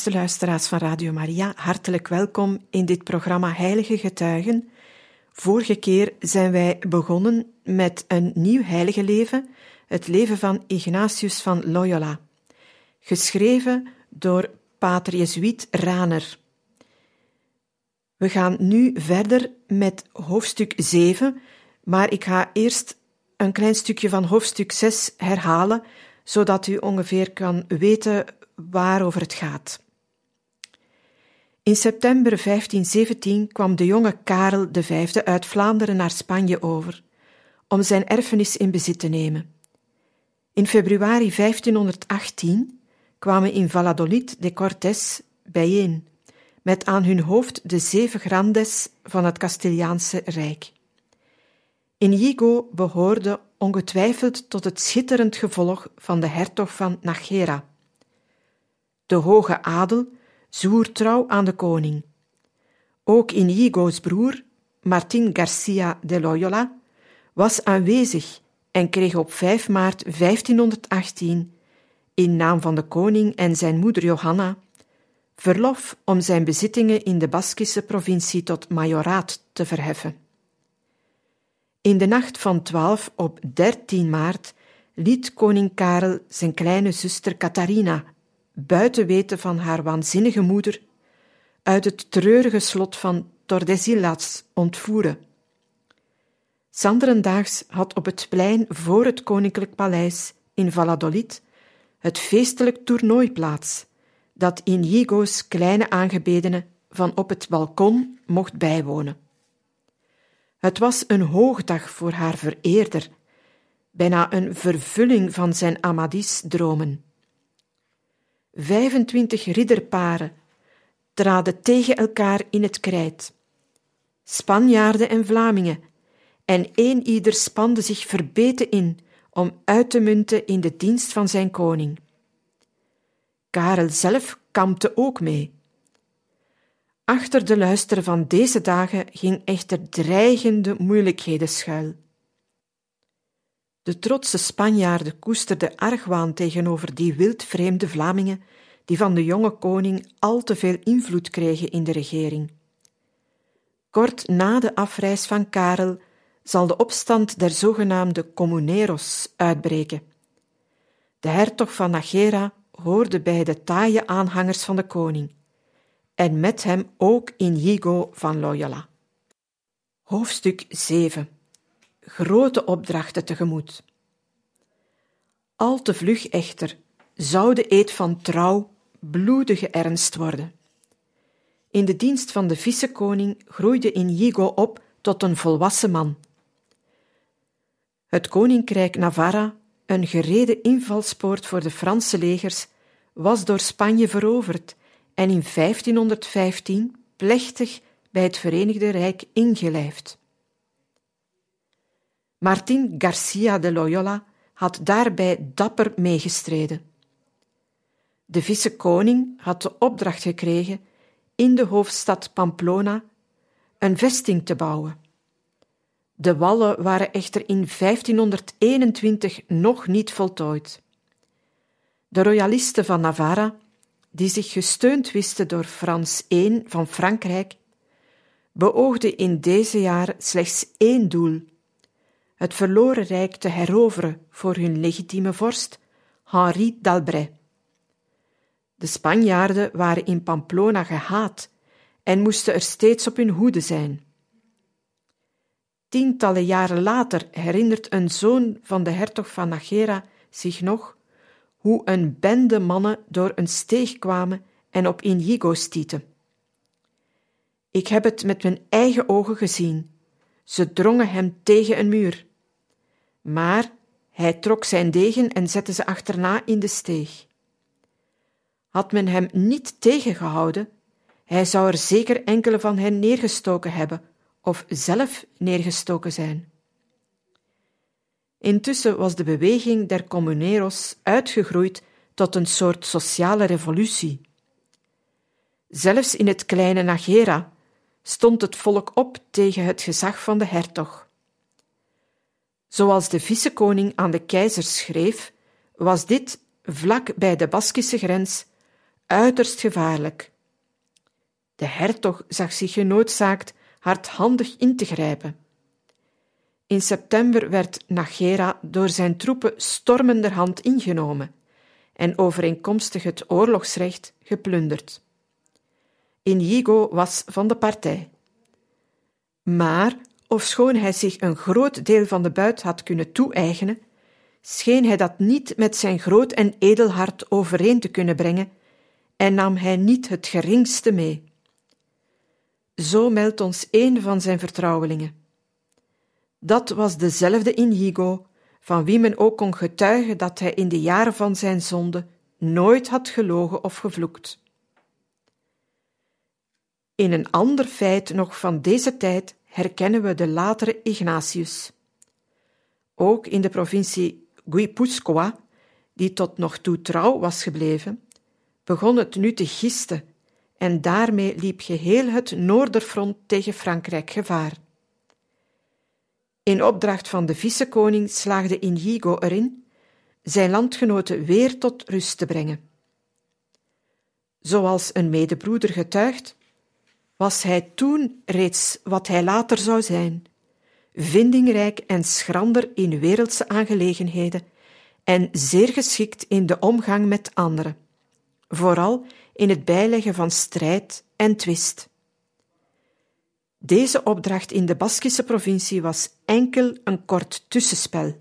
Beste luisteraars van Radio Maria, hartelijk welkom in dit programma Heilige Getuigen. Vorige keer zijn wij begonnen met een nieuw heilige leven, het leven van Ignatius van Loyola, geschreven door pater Jezuïet Raner. We gaan nu verder met hoofdstuk 7, maar ik ga eerst een klein stukje van hoofdstuk 6 herhalen, zodat u ongeveer kan weten waarover het gaat. In september 1517 kwam de jonge Karel V uit Vlaanderen naar Spanje over, om zijn erfenis in bezit te nemen. In februari 1518 kwamen in Valladolid de Cortés bijeen, met aan hun hoofd de zeven grandes van het Castiliaanse Rijk. Inigo behoorde ongetwijfeld tot het schitterend gevolg van de hertog van Najera. De hoge adel zwoer trouw aan de koning. Ook Inigo's broer, Martin Garcia de Loyola, was aanwezig en kreeg op 5 maart 1518, in naam van de koning en zijn moeder Johanna, verlof om zijn bezittingen in de Baskische provincie tot majoraat te verheffen. In de nacht van 12 op 13 maart liet koning Karel zijn kleine zuster Catharina buiten weten van haar waanzinnige moeder, uit het treurige slot van Tordesillas ontvoeren. Sanderendaags had op het plein voor het koninklijk paleis in Valladolid het feestelijk toernooi plaats, dat Inigo's kleine aangebedene van op het balkon mocht bijwonen. Het was een hoogdag voor haar vereerder, bijna een vervulling van zijn Amadis-dromen. 25 ridderparen traden tegen elkaar in het krijt. Spanjaarden en Vlamingen, en een ieder spande zich verbeten in om uit te munten in de dienst van zijn koning. Karel zelf kampte ook mee. Achter de luister van deze dagen ging echter dreigende moeilijkheden schuil. De trotse Spanjaarden koesterden argwaan tegenover die wildvreemde Vlamingen, die van de jonge koning al te veel invloed kregen in de regering. Kort na de afreis van Karel zal de opstand der zogenaamde Comuneros uitbreken. De hertog van Najera hoorde bij de taaie aanhangers van de koning, en met hem ook Inigo van Loyola. Hoofdstuk 7 grote opdrachten tegemoet. Al te vlug echter zou de eed van trouw bloedige ernst worden. In de dienst van de vicekoning groeide Inigo op tot een volwassen man. Het koninkrijk Navarra, een gereden invalspoort voor de Franse legers, was door Spanje veroverd en in 1515 plechtig bij het Verenigde Rijk ingelijfd. Martin Garcia de Loyola had daarbij dapper meegestreden. De vice-koning had de opdracht gekregen in de hoofdstad Pamplona een vesting te bouwen. De wallen waren echter in 1521 nog niet voltooid. De royalisten van Navarra, die zich gesteund wisten door Frans I van Frankrijk, beoogden in deze jaar slechts één doel: het verloren rijk te heroveren voor hun legitieme vorst, Henri d'Albret. De Spanjaarden waren in Pamplona gehaat en moesten er steeds op hun hoede zijn. Tientallen jaren later herinnert een zoon van de hertog van Najera zich nog hoe een bende mannen door een steeg kwamen en op Inigo stieten. Ik heb het met mijn eigen ogen gezien. Ze drongen hem tegen een muur. Maar Hij trok zijn degen en zette ze achterna in de steeg. Had men hem niet tegengehouden, hij zou er zeker enkele van hen neergestoken hebben of zelf neergestoken zijn. Intussen was de beweging der Comuneros uitgegroeid tot een soort sociale revolutie. Zelfs in het kleine Nagera stond het volk op tegen het gezag van de hertog. Zoals de vicekoning aan de keizer schreef, was dit, vlak bij de Baskische grens, uiterst gevaarlijk. De hertog zag zich genoodzaakt hardhandig in te grijpen. In september werd Nagera door zijn troepen stormenderhand ingenomen en overeenkomstig het oorlogsrecht geplunderd. Inigo was van de partij. Maar, ofschoon hij zich een groot deel van de buit had kunnen toe-eigenen, scheen hij dat niet met zijn groot en edel hart overeen te kunnen brengen en nam hij niet het geringste mee. Zo meldt ons een van zijn vertrouwelingen. Dat was dezelfde Inigo, van wie men ook kon getuigen dat hij in de jaren van zijn zonde nooit had gelogen of gevloekt. In een ander feit nog van deze tijd herkennen we de latere Ignatius. Ook in de provincie Guipúzcoa, die tot nog toe trouw was gebleven, begon het nu te gisten en daarmee liep geheel het Noorderfront tegen Frankrijk gevaar. In opdracht van de vicekoning slaagde Inigo erin zijn landgenoten weer tot rust te brengen. Zoals een medebroeder getuigt, was hij toen reeds wat hij later zou zijn, vindingrijk en schrander in wereldse aangelegenheden en zeer geschikt in de omgang met anderen, vooral in het bijleggen van strijd en twist. Deze opdracht in de Baskische provincie was enkel een kort tussenspel.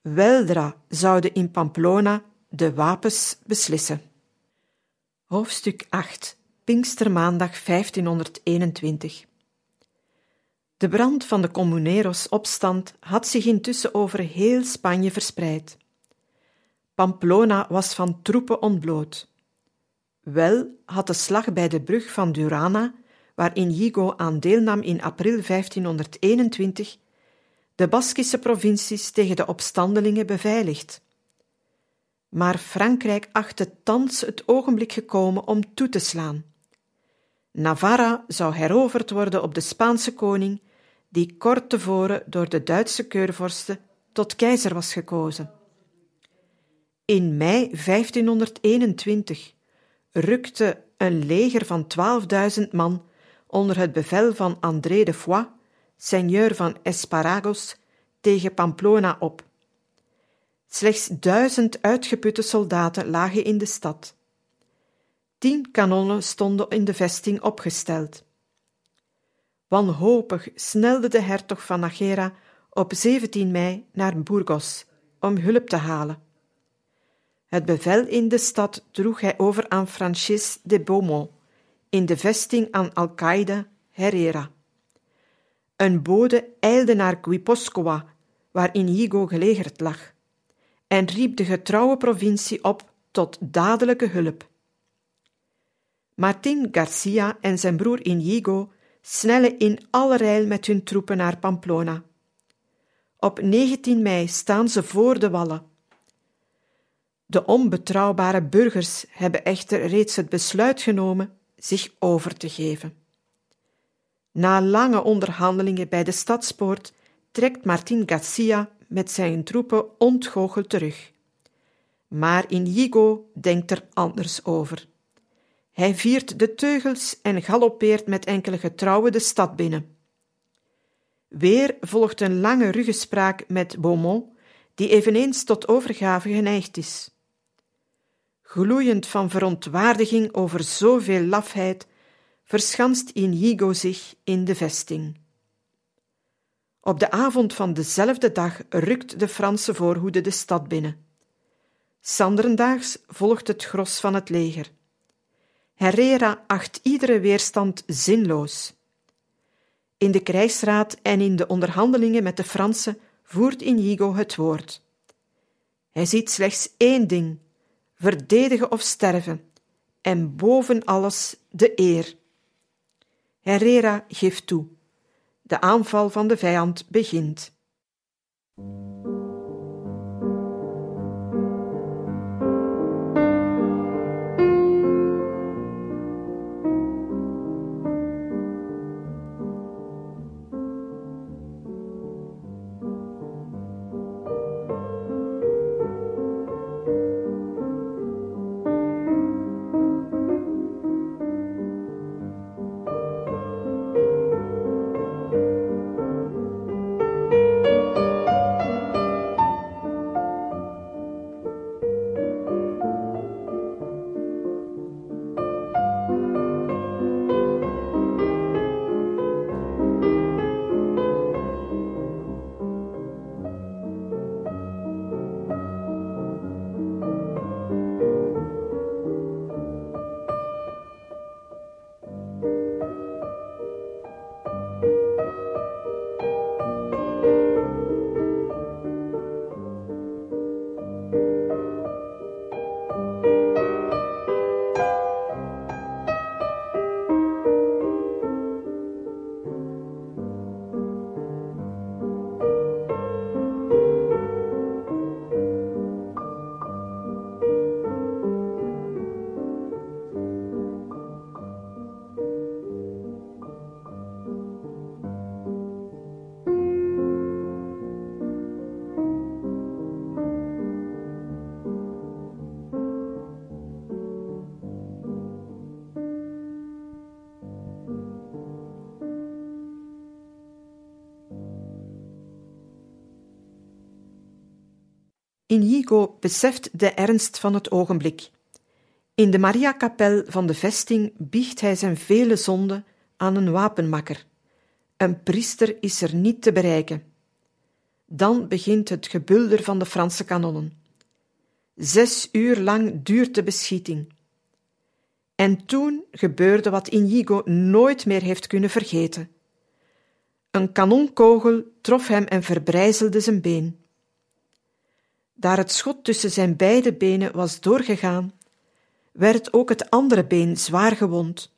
Weldra zouden in Pamplona de wapens beslissen. Hoofdstuk 8 Pinkstermaandag 1521 De brand van de Comuneros-opstand had zich intussen over heel Spanje verspreid. Pamplona was van troepen ontbloot. Wel had de slag bij de brug van Durana, waarin Higo aan deelnam in april 1521, de Baskische provincies tegen de opstandelingen beveiligd. Maar Frankrijk achtte thans het ogenblik gekomen om toe te slaan. Navarra zou heroverd worden op de Spaanse koning, die kort tevoren door de Duitse keurvorsten tot keizer was gekozen. In mei 1521 rukte een leger van 12.000 man onder het bevel van André de Foix, seigneur van Esparagos, tegen Pamplona op. Slechts duizend uitgeputte soldaten lagen in de stad. Tien kanonnen stonden in de vesting opgesteld. Wanhopig snelde de hertog van Nagera op 17 mei naar Burgos om hulp te halen. Het bevel in de stad droeg hij over aan Francis de Beaumont, in de vesting aan Alcaide Herrera. Een bode eilde naar Guipúzcoa, waar Inigo gelegerd lag, en riep de getrouwe provincie op tot dadelijke hulp. Martin Garcia en zijn broer Inigo snellen in alle rijl met hun troepen naar Pamplona. Op 19 mei staan ze voor de wallen. De onbetrouwbare burgers hebben echter reeds het besluit genomen zich over te geven. Na lange onderhandelingen bij de stadspoort trekt Martin Garcia met zijn troepen ontgoocheld terug. Maar Inigo denkt er anders over. Hij viert de teugels en galoppeert met enkele getrouwen de stad binnen. Weer volgt een lange ruggespraak met Beaumont, die eveneens tot overgave geneigd is. Gloeiend van verontwaardiging over zoveel lafheid, verschanst Inigo zich in de vesting. Op de avond van dezelfde dag rukt de Franse voorhoede de stad binnen. Sanderendaags volgt het gros van het leger. Herrera acht iedere weerstand zinloos. In de krijgsraad en in de onderhandelingen met de Fransen voert Inigo het woord. Hij ziet slechts één ding: verdedigen of sterven, en boven alles de eer. Herrera geeft toe. De aanval van de vijand begint. Inigo beseft de ernst van het ogenblik. In de Mariakapel van de vesting biecht hij zijn vele zonden aan een wapenmakker. Een priester is er niet te bereiken. Dan begint het gebulder van de Franse kanonnen. Zes uur lang duurt de beschieting. En toen gebeurde wat Inigo nooit meer heeft kunnen vergeten. Een kanonkogel trof hem en verbrijzelde zijn been. Daar het schot tussen zijn beide benen was doorgegaan, werd ook het andere been zwaar gewond.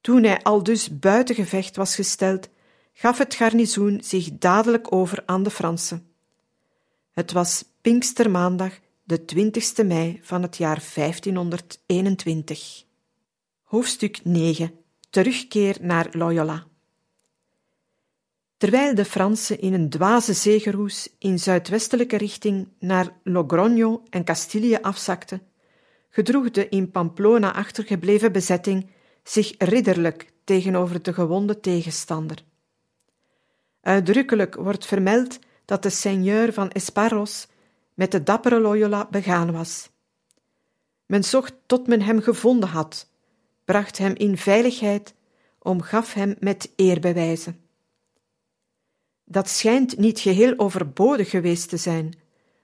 Toen hij al dus buiten gevecht was gesteld, gaf het garnizoen zich dadelijk over aan de Fransen. Het was Pinkstermaandag, de 20ste mei van het jaar 1521. Hoofdstuk 9 Terugkeer naar Loyola. Terwijl de Fransen in een dwaze zegeroes in zuidwestelijke richting naar Logroño en Castilië afzakten, gedroeg de in Pamplona achtergebleven bezetting zich ridderlijk tegenover de gewonde tegenstander. Uitdrukkelijk wordt vermeld dat de seigneur van Esparros met de dappere Loyola begaan was. Men zocht tot men hem gevonden had, bracht hem in veiligheid, omgaf hem met eerbewijzen. Dat schijnt niet geheel overbodig geweest te zijn,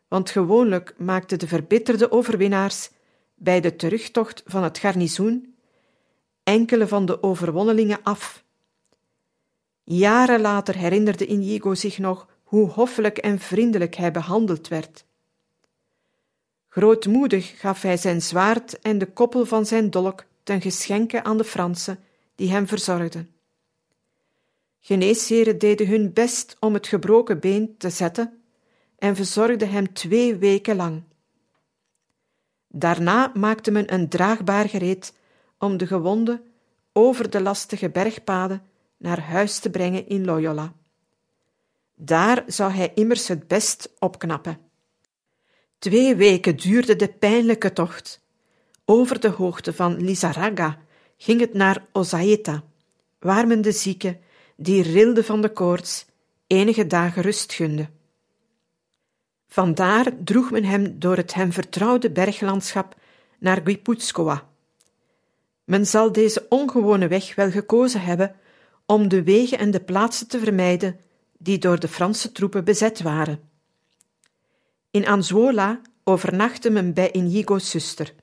want gewoonlijk maakten de verbitterde overwinnaars bij de terugtocht van het garnizoen enkele van de overwonnelingen af. Jaren later herinnerde Inigo zich nog hoe hoffelijk en vriendelijk hij behandeld werd. Grootmoedig gaf hij zijn zwaard en de koppel van zijn dolk ten geschenke aan de Fransen die hem verzorgden. Geneesheren deden hun best om het gebroken been te zetten en verzorgden hem twee weken lang. Daarna maakte men een draagbaar gereed om de gewonde over de lastige bergpaden naar huis te brengen in Loyola. Daar zou hij immers het best opknappen. Twee weken duurde de pijnlijke tocht. Over de hoogte van Lizarraga ging het naar Ozaeta, waar men de zieke die rilde van de koorts, enige dagen rust gunde. Vandaar droeg men hem door het hem vertrouwde berglandschap naar Guipuzcoa. Men zal deze ongewone weg wel gekozen hebben om de wegen en de plaatsen te vermijden die door de Franse troepen bezet waren. In Anzuola overnachtte men bij Inigo's zuster.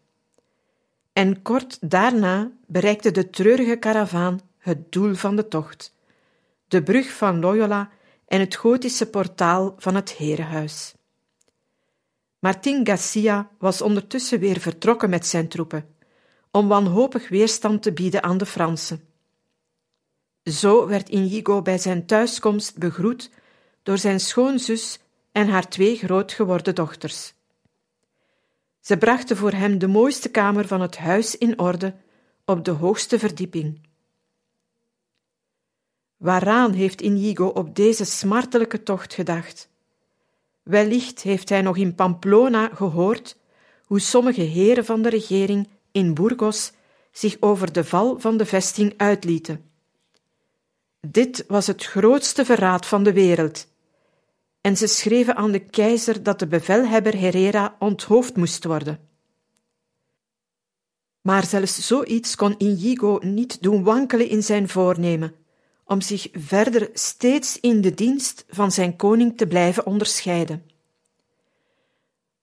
En kort daarna bereikte de treurige karavaan het doel van de tocht, de brug van Loyola en het gotische portaal van het herenhuis. Martin Garcia was ondertussen weer vertrokken met zijn troepen, om wanhopig weerstand te bieden aan de Fransen. Zo werd Inigo bij zijn thuiskomst begroet door zijn schoonzus en haar twee groot geworden dochters. Ze brachten voor hem de mooiste kamer van het huis in orde op de hoogste verdieping. Waaraan heeft Inigo op deze smartelijke tocht gedacht? Wellicht heeft hij nog in Pamplona gehoord hoe sommige heren van de regering in Burgos zich over de val van de vesting uitlieten. Dit was het grootste verraad van de wereld. En ze schreven aan de keizer dat de bevelhebber Herrera onthoofd moest worden. Maar zelfs zoiets kon Inigo niet doen wankelen in zijn voornemen om zich verder steeds in de dienst van zijn koning te blijven onderscheiden.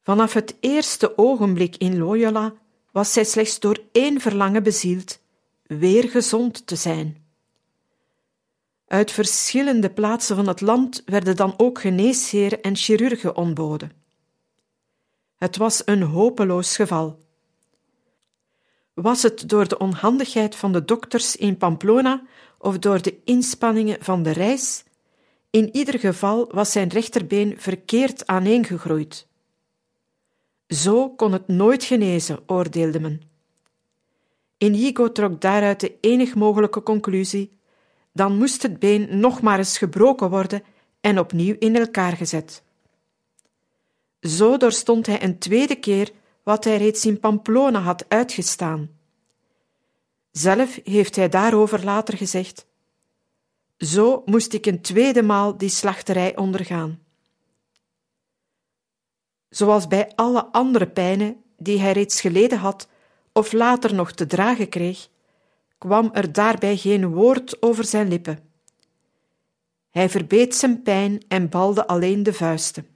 Vanaf het eerste ogenblik in Loyola was zij slechts door één verlangen bezield: weer gezond te zijn. Uit verschillende plaatsen van het land werden dan ook geneesheren en chirurgen ontboden. Het was een hopeloos geval. Was het door de onhandigheid van de dokters in Pamplona of door de inspanningen van de reis? In ieder geval was zijn rechterbeen verkeerd aaneengegroeid. Zo kon het nooit genezen, oordeelde men. Inigo trok daaruit de enig mogelijke conclusie: dan moest het been nog maar eens gebroken worden en opnieuw in elkaar gezet. Zo doorstond hij een tweede keer wat hij reeds in Pamplona had uitgestaan. Zelf heeft hij daarover later gezegd: Zo moest ik een tweede maal die slachterij ondergaan. Zoals bij alle andere pijnen die hij reeds geleden had of later nog te dragen kreeg, kwam er daarbij geen woord over zijn lippen. Hij verbeet zijn pijn en balde alleen de vuisten.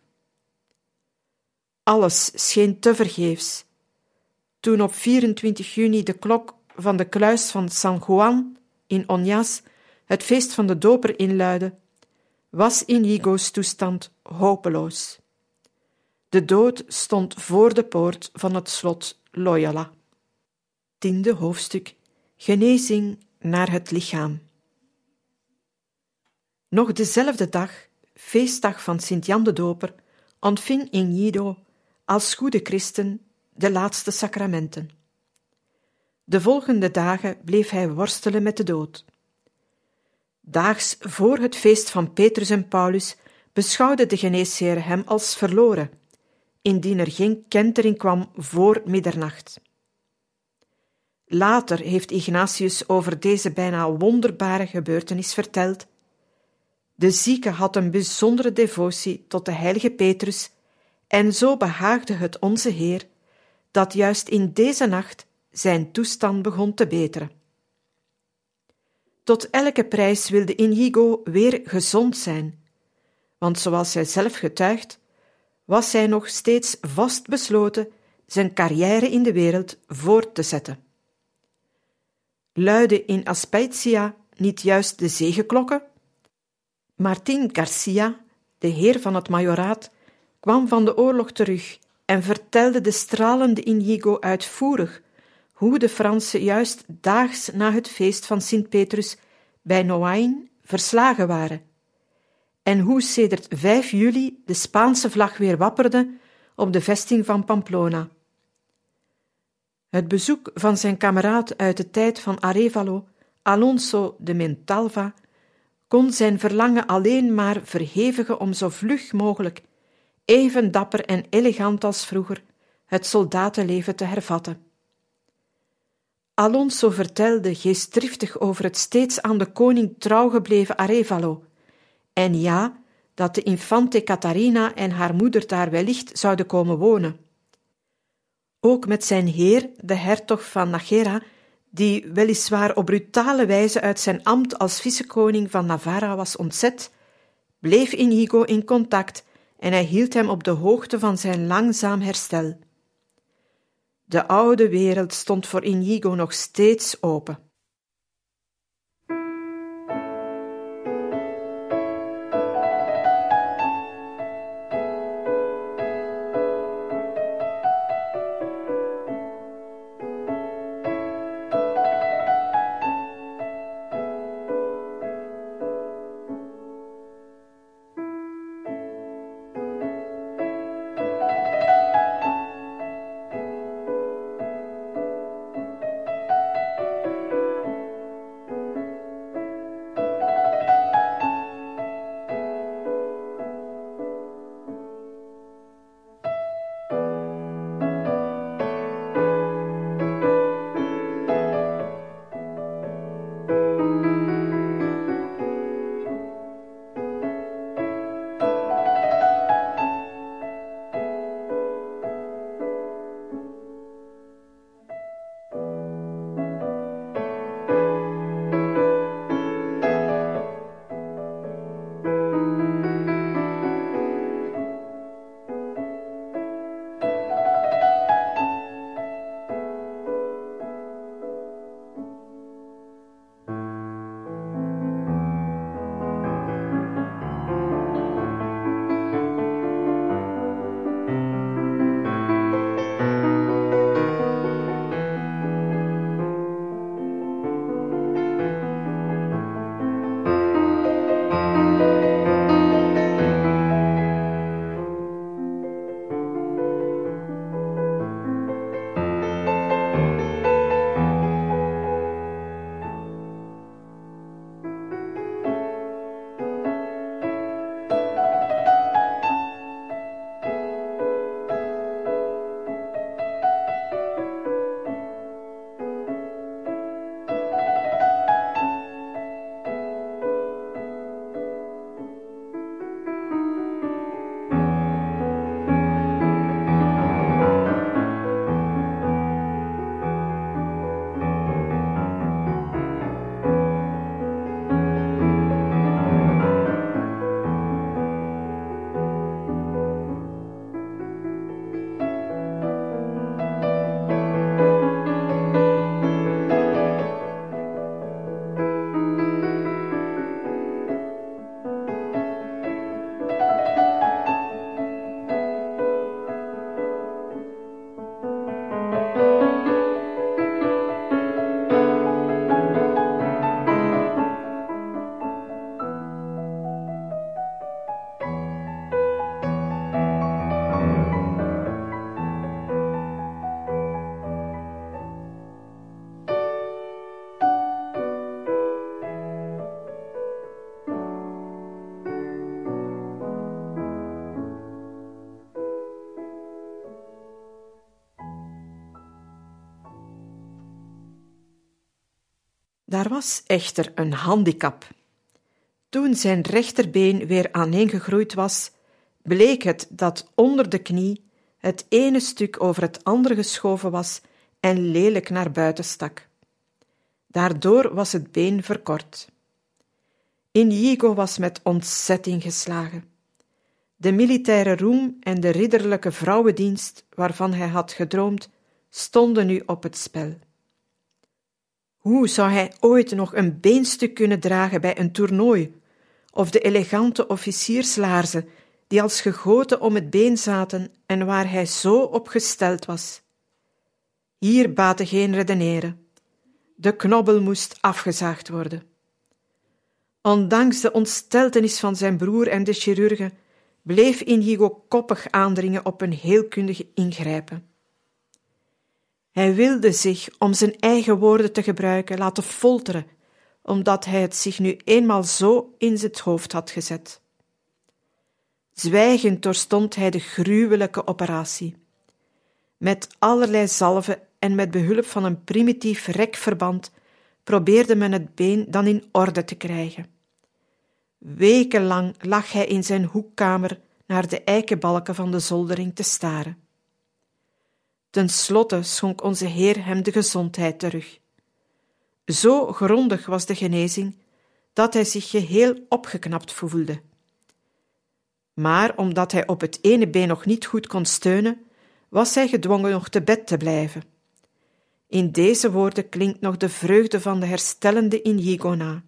Alles scheen tevergeefs. Toen op 24 juni de klok van de kluis van San Juan in Oñas het feest van de doper inluidde, was Inigo's toestand hopeloos. De dood stond voor de poort van het slot Loyola. Tiende hoofdstuk Genezing naar het lichaam. Nog dezelfde dag, feestdag van Sint-Jan de Doper, ontving Inigo als goede christen de laatste sacramenten. De volgende dagen bleef hij worstelen met de dood. Daags voor het feest van Petrus en Paulus beschouwde de geneesheer hem als verloren, indien er geen kentering kwam voor middernacht. Later heeft Ignatius over deze bijna wonderbare gebeurtenis verteld. De zieke had een bijzondere devotie tot de heilige Petrus, en zo behaagde het onze Heer dat juist in deze nacht zijn toestand begon te beteren. Tot elke prijs wilde Inigo weer gezond zijn, want zoals hij zelf getuigt, was hij nog steeds vastbesloten zijn carrière in de wereld voort te zetten. Luiden in Aspetia niet juist de zegeklokken? Martin Garcia, de heer van het majoraat, kwam van de oorlog terug en vertelde de stralende Inigo uitvoerig hoe de Fransen juist daags na het feest van Sint Petrus bij Noain verslagen waren en hoe sedert 5 juli de Spaanse vlag weer wapperde op de vesting van Pamplona. Het bezoek van zijn kameraad uit de tijd van Arevalo, Alonso de Mentalva, kon zijn verlangen alleen maar verhevigen om zo vlug mogelijk, even dapper en elegant als vroeger, het soldatenleven te hervatten. Alonso vertelde geestdriftig over het steeds aan de koning trouw gebleven Arevalo, en ja, dat de infante Catharina en haar moeder daar wellicht zouden komen wonen. Ook met zijn heer, de hertog van Najera, die weliswaar op brutale wijze uit zijn ambt als vicekoning van Navarra was ontzet, bleef Inigo in contact en hij hield hem op de hoogte van zijn langzaam herstel. De oude wereld stond voor Inigo nog steeds open. Was echter een handicap. Toen zijn rechterbeen weer aaneengegroeid was, bleek het dat onder de knie het ene stuk over het andere geschoven was en lelijk naar buiten stak. Daardoor was het been verkort. Inigo was met ontzetting geslagen. De militaire roem en de ridderlijke vrouwendienst waarvan hij had gedroomd, stonden nu op het spel. Hoe zou hij ooit nog een beenstuk kunnen dragen bij een toernooi, of de elegante officierslaarzen die als gegoten om het been zaten en waar hij zo op gesteld was? Hier baatte geen redeneren. De knobbel moest afgezaagd worden. Ondanks de ontsteltenis van zijn broer en de chirurgen bleef Inigo koppig aandringen op een heelkundige ingrijpen. Hij wilde zich, om zijn eigen woorden te gebruiken, laten folteren, omdat hij het zich nu eenmaal zo in zijn hoofd had gezet. Zwijgend doorstond hij de gruwelijke operatie. Met allerlei zalven en met behulp van een primitief rekverband probeerde men het been dan in orde te krijgen. Wekenlang lag hij in zijn hoekkamer naar de eikenbalken van de zoldering te staren. Ten slotte schonk onze Heer hem de gezondheid terug. Zo grondig was de genezing dat hij zich geheel opgeknapt voelde. Maar omdat hij op het ene been nog niet goed kon steunen, was hij gedwongen nog te bed te blijven. In deze woorden klinkt nog de vreugde van de herstellende Inigo na.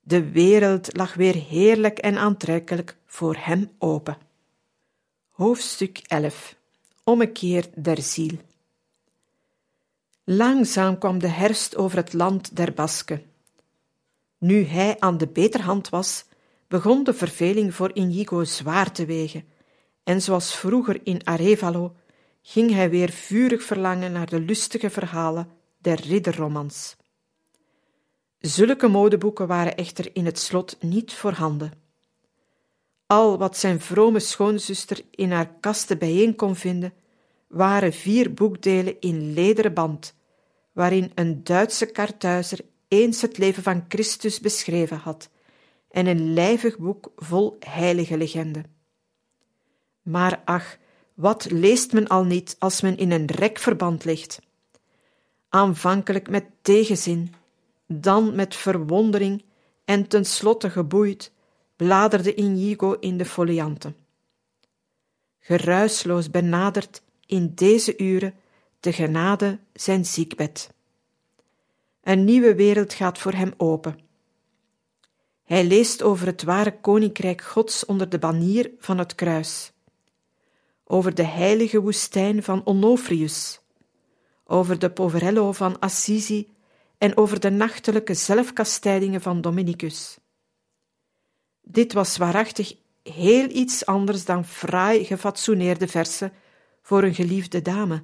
De wereld lag weer heerlijk en aantrekkelijk voor hem open. Hoofdstuk 11 Ommekeer der ziel. Langzaam kwam de herfst over het land der Basken. Nu hij aan de beterhand was, begon de verveling voor Inigo zwaar te wegen, en zoals vroeger in Arevalo ging hij weer vurig verlangen naar de lustige verhalen der ridderromans. Zulke modeboeken waren echter in het slot niet voorhanden. Al wat zijn vrome schoonzuster in haar kasten bijeen kon vinden, waren vier boekdelen in lederen band, waarin een Duitse kartuizer eens het leven van Christus beschreven had, en een lijvig boek vol heilige legenden. Maar ach, wat leest men al niet als men in een rekverband ligt? Aanvankelijk met tegenzin, dan met verwondering en tenslotte geboeid, bladerde Inigo in de folianten. Geruisloos benadert in deze uren de genade zijn ziekbed. Een nieuwe wereld gaat voor hem open. Hij leest over het ware koninkrijk Gods onder de banier van het kruis, over de heilige woestijn van Onofrius, over de Poverello van Assisi en over de nachtelijke zelfkastijdingen van Dominicus. Dit was waarachtig heel iets anders dan fraai gefatsoeneerde versen voor een geliefde dame.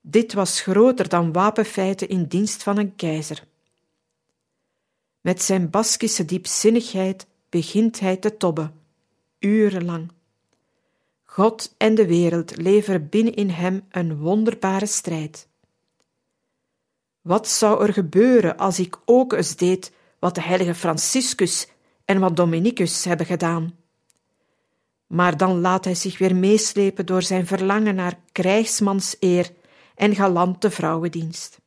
Dit was groter dan wapenfeiten in dienst van een keizer. Met zijn Baskische diepzinnigheid begint hij te tobben, urenlang. God en de wereld leveren binnen in hem een wonderbare strijd. Wat zou er gebeuren als ik ook eens deed wat de heilige Franciscus en wat Dominicus hebben gedaan? Maar dan laat hij zich weer meeslepen door zijn verlangen naar krijgsmanseer en galante vrouwendienst.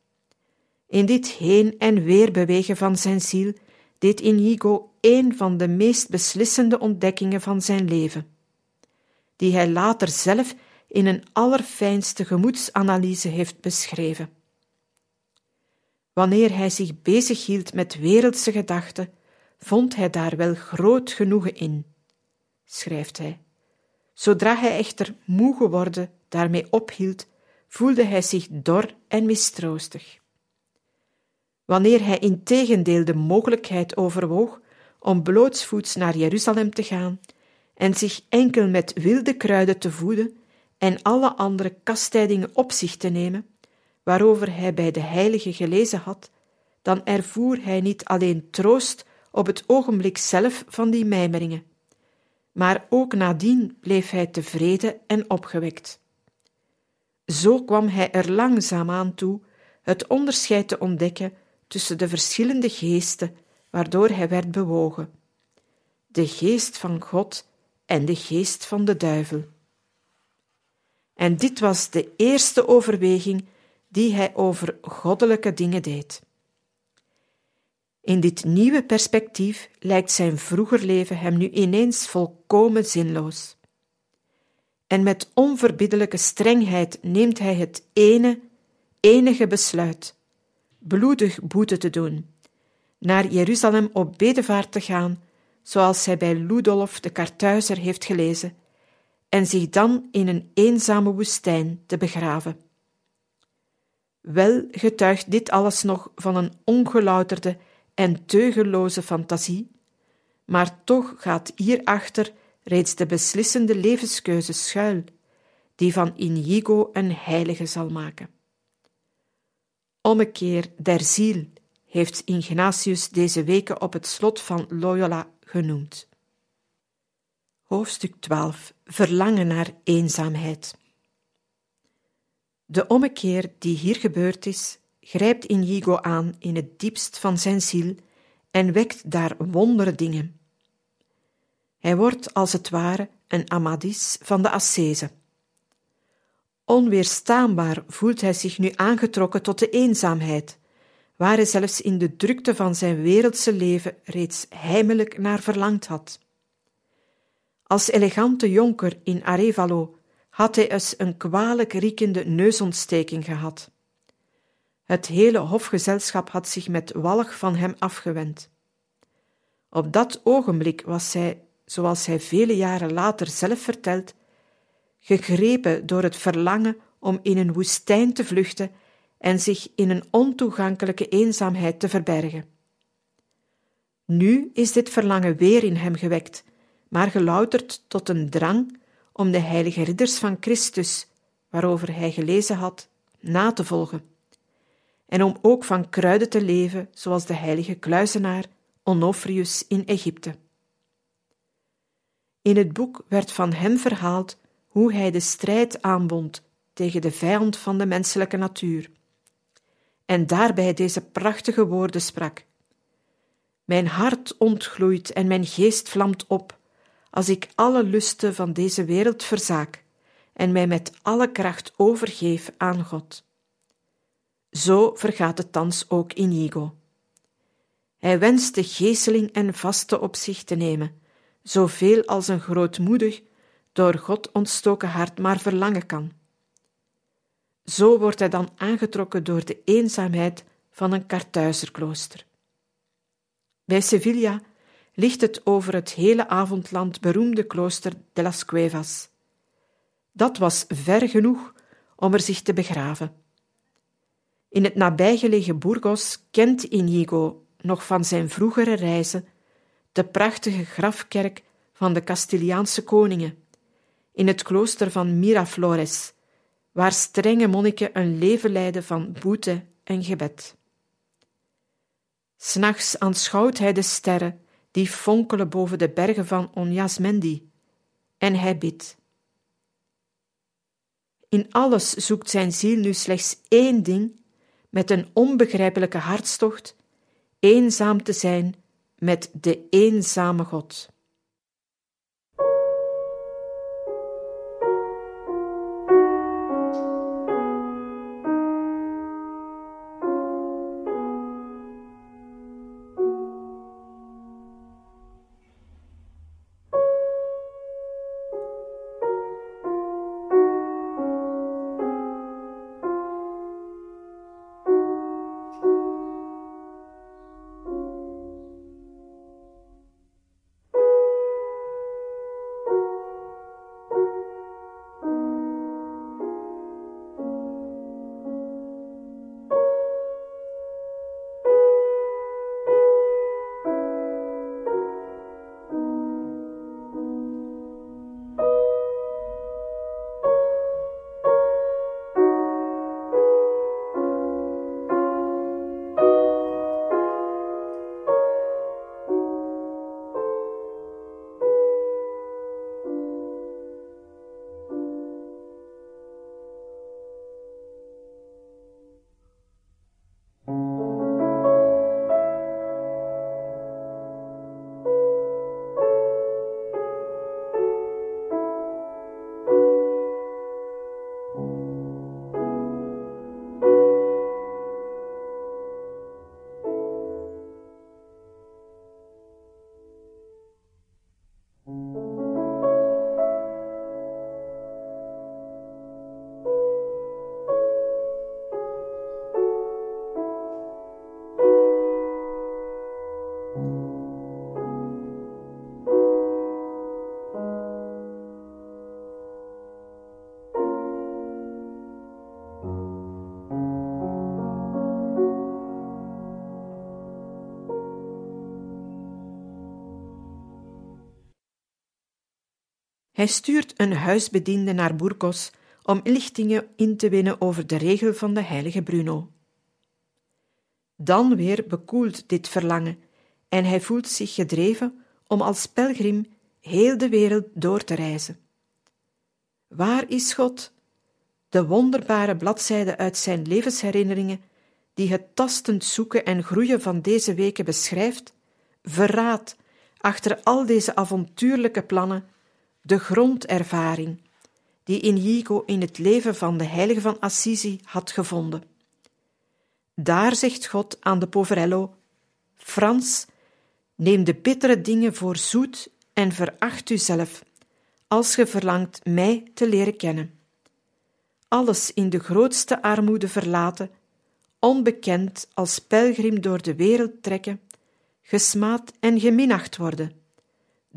In dit heen en weer bewegen van zijn ziel deed Inigo een van de meest beslissende ontdekkingen van zijn leven, die hij later zelf in een allerfijnste gemoedsanalyse heeft beschreven. Wanneer hij zich bezighield met wereldse gedachten, vond hij daar wel groot genoegen in, schrijft hij. Zodra hij echter moe geworden daarmee ophield, voelde hij zich dor en mistroostig. Wanneer hij integendeel de mogelijkheid overwoog om blootsvoets naar Jeruzalem te gaan en zich enkel met wilde kruiden te voeden en alle andere kastijdingen op zich te nemen, waarover hij bij de heilige gelezen had, dan ervoer hij niet alleen troost op het ogenblik zelf van die mijmeringen, maar ook nadien bleef hij tevreden en opgewekt. Zo kwam hij er langzaamaan toe het onderscheid te ontdekken tussen de verschillende geesten waardoor hij werd bewogen: de geest van God en de geest van de duivel. En dit was de eerste overweging die hij over goddelijke dingen deed. In dit nieuwe perspectief lijkt zijn vroeger leven hem nu ineens volkomen zinloos. En met onverbiddelijke strengheid neemt hij het ene, enige besluit: bloedig boete te doen, naar Jeruzalem op bedevaart te gaan, zoals hij bij Ludolf de Kartuizer heeft gelezen, en zich dan in een eenzame woestijn te begraven. Wel getuigt dit alles nog van een ongelouterde en teugelloze fantasie, maar toch gaat hierachter reeds de beslissende levenskeuze schuil, die van Inigo een heilige zal maken. Ommekeer der ziel heeft Ignatius deze weken op het slot van Loyola genoemd. Hoofdstuk 12 Verlangen naar eenzaamheid. De ommekeer die hier gebeurd is, grijpt Inigo aan in het diepst van zijn ziel en wekt daar wondere dingen. Hij wordt als het ware een Amadis van de Assese. Onweerstaanbaar voelt hij zich nu aangetrokken tot de eenzaamheid, waar hij zelfs in de drukte van zijn wereldse leven reeds heimelijk naar verlangd had. Als elegante jonker in Arevalo had hij eens een kwalijk riekende neusontsteking gehad. Het hele hofgezelschap had zich met walg van hem afgewend. Op dat ogenblik was hij, zoals hij vele jaren later zelf vertelt, gegrepen door het verlangen om in een woestijn te vluchten en zich in een ontoegankelijke eenzaamheid te verbergen. Nu is dit verlangen weer in hem gewekt, maar gelouterd tot een drang om de heilige ridders van Christus, waarover hij gelezen had, na te volgen, en om ook van kruiden te leven, zoals de heilige kluizenaar Onofrius in Egypte. In het boek werd van hem verhaald hoe hij de strijd aanbond tegen de vijand van de menselijke natuur. En daarbij deze prachtige woorden sprak: Mijn hart ontgloeit en mijn geest vlamt op, als ik alle lusten van deze wereld verzaak en mij met alle kracht overgeef aan God. Zo vergaat het thans ook Inigo. Hij wenst de geeseling en vaste op zich te nemen, zoveel als een grootmoedig, door God ontstoken hart maar verlangen kan. Zo wordt hij dan aangetrokken door de eenzaamheid van een Kartuizerklooster. Bij Sevilla ligt het over het hele avondland beroemde klooster de las Cuevas. Dat was ver genoeg om er zich te begraven. In het nabijgelegen Burgos kent Inigo nog van zijn vroegere reizen de prachtige grafkerk van de Castiliaanse koningen, in het klooster van Miraflores, waar strenge monniken een leven leiden van boete en gebed. S'nachts aanschouwt hij de sterren die fonkelen boven de bergen van Onyasmendi, en hij bidt. In alles zoekt zijn ziel nu slechts één ding, met een onbegrijpelijke hartstocht, eenzaam te zijn met de eenzame God. Hij stuurt een huisbediende naar Burgos om lichtingen in te winnen over de regel van de heilige Bruno. Dan weer bekoelt dit verlangen en hij voelt zich gedreven om als pelgrim heel de wereld door te reizen. Waar is God? De wonderbare bladzijde uit zijn levensherinneringen, die het tastend zoeken en groeien van deze weken beschrijft, verraadt achter al deze avontuurlijke plannen de grondervaring die Inigo in het leven van de heilige van Assisi had gevonden. Daar zegt God aan de poverello: Frans, neem de bittere dingen voor zoet en veracht uzelf, als ge verlangt mij te leren kennen. Alles in de grootste armoede verlaten, onbekend als pelgrim door de wereld trekken, gesmaad en geminacht worden.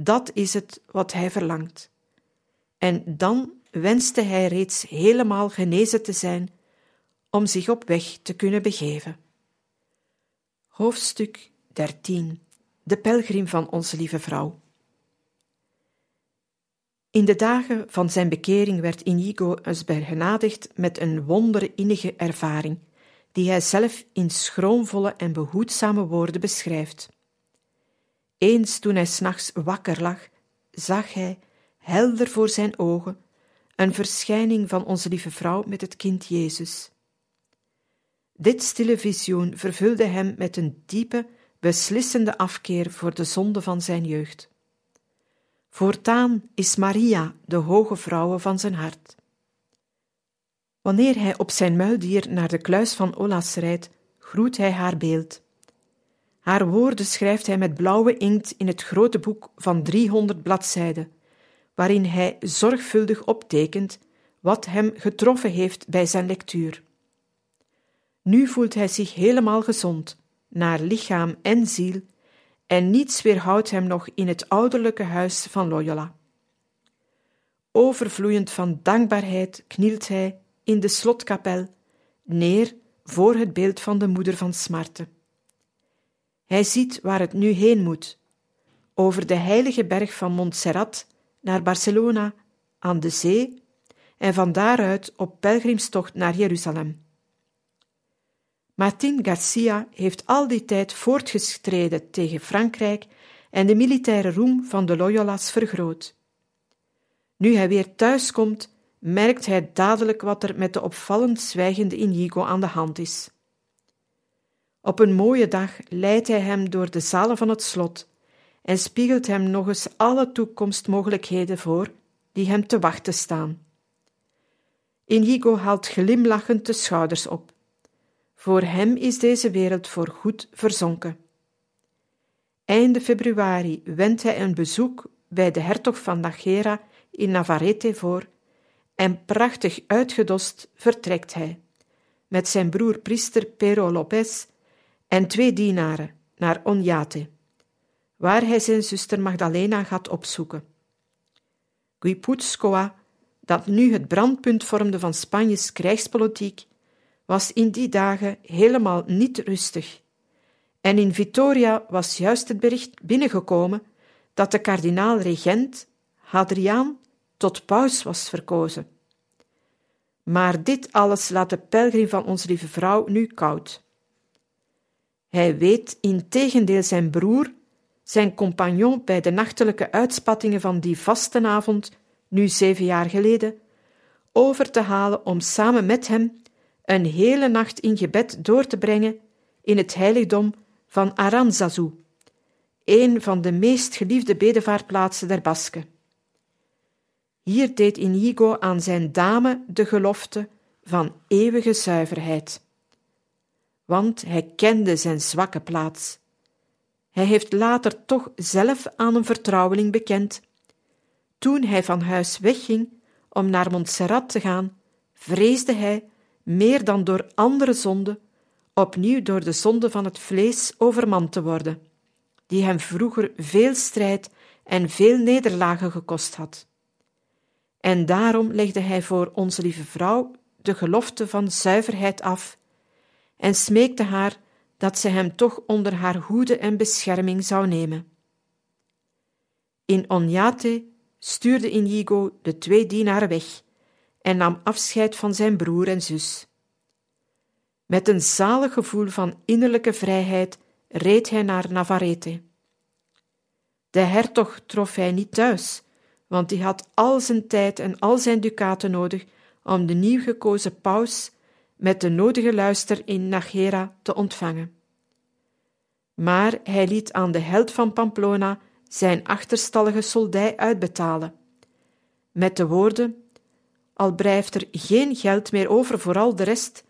Dat is het wat hij verlangt. En dan wenste hij reeds helemaal genezen te zijn om zich op weg te kunnen begeven. Hoofdstuk 13 De pelgrim van onze lieve vrouw. In de dagen van zijn bekering werd Inigo eens begenadigd met een wonderinnige ervaring, die hij zelf in schroomvolle en behoedzame woorden beschrijft. Eens toen hij s'nachts wakker lag, zag hij, helder voor zijn ogen, een verschijning van onze lieve vrouw met het kind Jezus. Dit stille visioen vervulde hem met een diepe, beslissende afkeer voor de zonde van zijn jeugd. Voortaan is Maria de hoge vrouwe van zijn hart. Wanneer hij op zijn muildier naar de kluis van Olas rijdt, groet hij haar beeld. Haar woorden schrijft hij met blauwe inkt in het grote boek van driehonderd bladzijden, waarin hij zorgvuldig optekent wat hem getroffen heeft bij zijn lectuur. Nu voelt hij zich helemaal gezond, naar lichaam en ziel, en niets weerhoudt hem nog in het ouderlijke huis van Loyola. Overvloeiend van dankbaarheid knielt hij in de slotkapel neer voor het beeld van de moeder van smarte. Hij ziet waar het nu heen moet, over de heilige berg van Montserrat naar Barcelona aan de zee en van daaruit op pelgrimstocht naar Jeruzalem. Martin Garcia heeft al die tijd voortgestreden tegen Frankrijk en de militaire roem van de Loyola's vergroot. Nu hij weer thuis komt, merkt hij dadelijk wat er met de opvallend zwijgende Inigo aan de hand is. Op een mooie dag leidt hij hem door de zalen van het slot en spiegelt hem nog eens alle toekomstmogelijkheden voor die hem te wachten staan. Inigo haalt glimlachend de schouders op. Voor hem is deze wereld voorgoed verzonken. Einde februari wendt hij een bezoek bij de hertog van Najera in Navarrete voor en prachtig uitgedost vertrekt hij, met zijn broer priester Pero Lopez en twee dienaren, naar Onjate, waar hij zijn zuster Magdalena gaat opzoeken. Guipuzcoa, dat nu het brandpunt vormde van Spanjes krijgspolitiek, was in die dagen helemaal niet rustig. En in Vitoria was juist het bericht binnengekomen dat de kardinaal-regent, Hadriaan, tot paus was verkozen. Maar dit alles laat de pelgrim van onze lieve vrouw nu koud. Hij weet integendeel zijn broer, zijn compagnon bij de nachtelijke uitspattingen van die vastenavond, nu zeven jaar geleden, over te halen om samen met hem een hele nacht in gebed door te brengen in het heiligdom van Aranzazu, een van de meest geliefde bedevaartplaatsen der Basken. Hier deed Inigo aan zijn dame de gelofte van eeuwige zuiverheid. Want hij kende zijn zwakke plaats. Hij heeft later toch zelf aan een vertrouweling bekend. Toen hij van huis wegging om naar Montserrat te gaan, vreesde hij meer dan door andere zonden, opnieuw door de zonde van het vlees overmand te worden, die hem vroeger veel strijd en veel nederlagen gekost had. En daarom legde hij voor onze lieve vrouw de gelofte van zuiverheid af en smeekte haar dat ze hem toch onder haar hoede en bescherming zou nemen. In Onjate stuurde Inigo de twee dienaren weg en nam afscheid van zijn broer en zus. Met een zalig gevoel van innerlijke vrijheid reed hij naar Navarrete. De hertog trof hij niet thuis, want hij had al zijn tijd en al zijn ducaten nodig om de nieuw gekozen paus met de nodige luister in Najera te ontvangen. Maar hij liet aan de held van Pamplona zijn achterstallige soldij uitbetalen, met de woorden: Al blijft er geen geld meer over voor al de rest,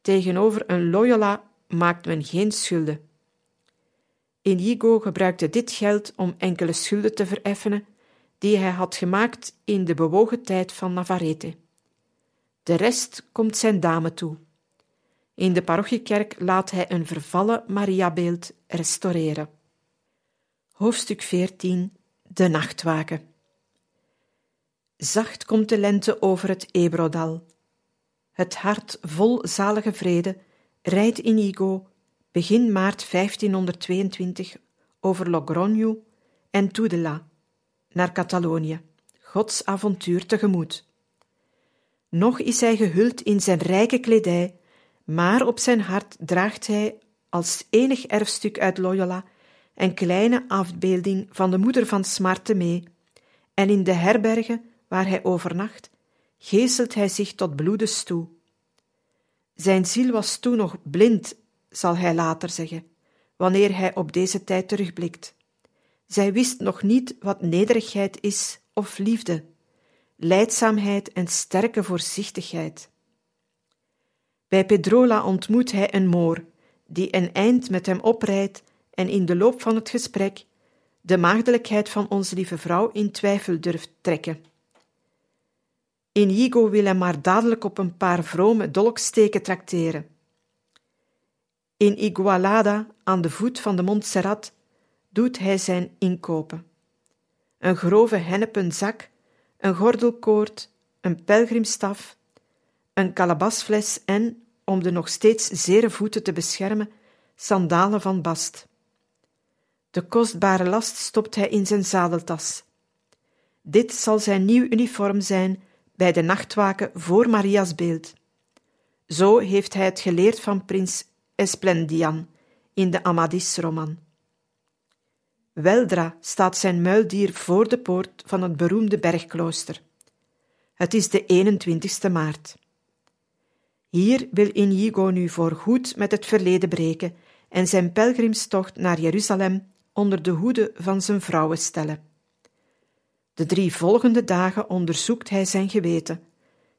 tegenover een Loyola maakt men geen schulden. Inigo gebruikte dit geld om enkele schulden te vereffenen die hij had gemaakt in de bewogen tijd van Navarrete. De rest komt zijn dame toe. In de parochiekerk laat hij een vervallen Mariabeeld restaureren. Hoofdstuk 14 De nachtwaken Zacht komt de lente over het Ebrodal. Het hart vol zalige vrede rijdt Inigo begin maart 1522 over Logroño en Tudela naar Catalonië, Gods avontuur tegemoet. Nog is hij gehuld in zijn rijke kledij, maar op zijn hart draagt hij als enig erfstuk uit Loyola een kleine afbeelding van de moeder van Smarte mee, en in de herbergen waar hij overnacht, geestelt hij zich tot bloedes toe. Zijn ziel was toen nog blind, zal hij later zeggen, wanneer hij op deze tijd terugblikt. Zij wist nog niet wat nederigheid is of liefde, leidzaamheid en sterke voorzichtigheid. Bij Pedrola ontmoet hij een moor, die een eind met hem oprijdt en in de loop van het gesprek de maagdelijkheid van onze lieve vrouw in twijfel durft trekken. Inigo wil hem maar dadelijk op een paar vrome dolksteken trakteren. In Igualada, aan de voet van de Montserrat, doet hij zijn inkopen. Een grove hennepen zak, een gordelkoord, een pelgrimstaf, een kalabasfles en, om de nog steeds zere voeten te beschermen, sandalen van bast. De kostbare last stopt hij in zijn zadeltas. Dit zal zijn nieuw uniform zijn bij de nachtwaken voor Maria's beeld. Zo heeft hij het geleerd van prins Esplendian in de Amadis-roman. Weldra staat zijn muildier voor de poort van het beroemde bergklooster. Het is de 21ste maart. Hier wil Inigo nu voorgoed met het verleden breken en zijn pelgrimstocht naar Jeruzalem onder de hoede van zijn vrouwen stellen. De drie volgende dagen onderzoekt hij zijn geweten,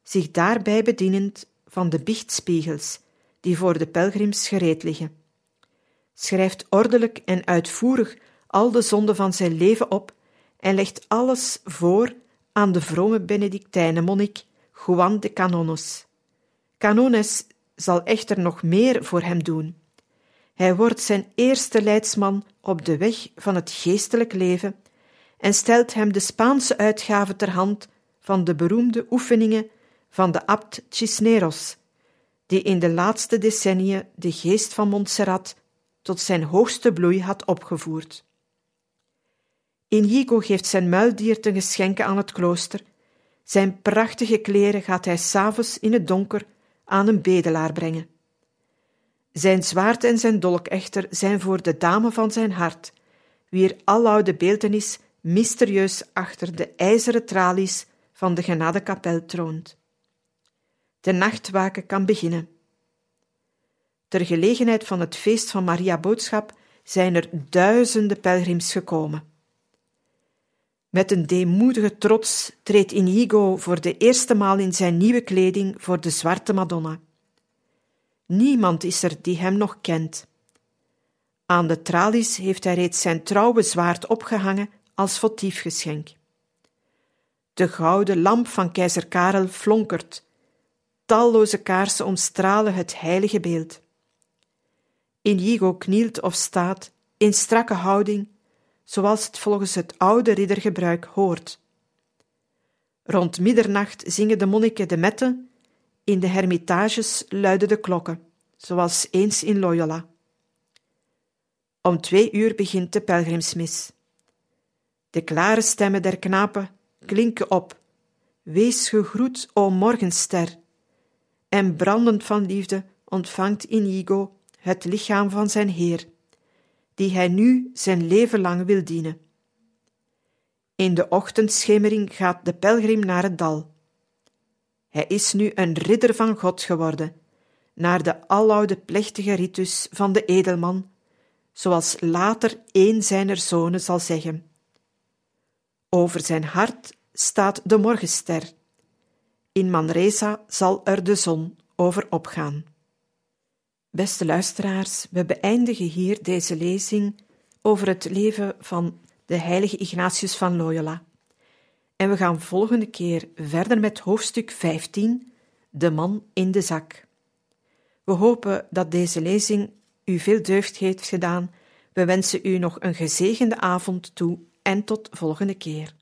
zich daarbij bedienend van de biechtspiegels die voor de pelgrims gereed liggen. Schrijft ordelijk en uitvoerig al de zonden van zijn leven op en legt alles voor aan de vrome Benedictijnenmonnik Juan de Canones. Canones zal echter nog meer voor hem doen. Hij wordt zijn eerste leidsman op de weg van het geestelijk leven en stelt hem de Spaanse uitgave ter hand van de beroemde oefeningen van de abt Cisneros, die in de laatste decenniën de geest van Montserrat tot zijn hoogste bloei had opgevoerd. Inigo geeft zijn muildier ten geschenke aan het klooster. Zijn prachtige kleren gaat hij s'avonds in het donker aan een bedelaar brengen. Zijn zwaard en zijn dolk echter zijn voor de dame van zijn hart, wier alloude beeltenis mysterieus achter de ijzeren tralies van de genadekapel troont. De nachtwaken kan beginnen. Ter gelegenheid van het feest van Maria Boodschap zijn er duizenden pelgrims gekomen. Met een deemoedige trots treedt Inigo voor de eerste maal in zijn nieuwe kleding voor de zwarte Madonna. Niemand is er die hem nog kent. Aan de tralies heeft hij reeds zijn trouwe zwaard opgehangen als votiefgeschenk. De gouden lamp van keizer Karel flonkert. Talloze kaarsen omstralen het heilige beeld. Inigo knielt of staat in strakke houding, zoals het volgens het oude riddergebruik hoort. Rond middernacht zingen de monniken de metten, in de hermitages luiden de klokken, zoals eens in Loyola. Om twee uur begint de pelgrimsmis. De klare stemmen der knapen klinken op. Wees gegroet, o morgenster. En brandend van liefde ontvangt Inigo het lichaam van zijn Heer, die hij nu zijn leven lang wil dienen. In de ochtendschemering gaat de pelgrim naar het dal. Hij is nu een ridder van God geworden, naar de aloude plechtige ritus van de edelman, zoals later een zijner zonen zal zeggen. Over zijn hart staat de morgenster. In Manresa zal er de zon over opgaan. Beste luisteraars, we beëindigen hier deze lezing over het leven van de heilige Ignatius van Loyola. En we gaan volgende keer verder met hoofdstuk 15, De man in de zak. We hopen dat deze lezing u veel deugd heeft gedaan. We wensen u nog een gezegende avond toe en tot volgende keer.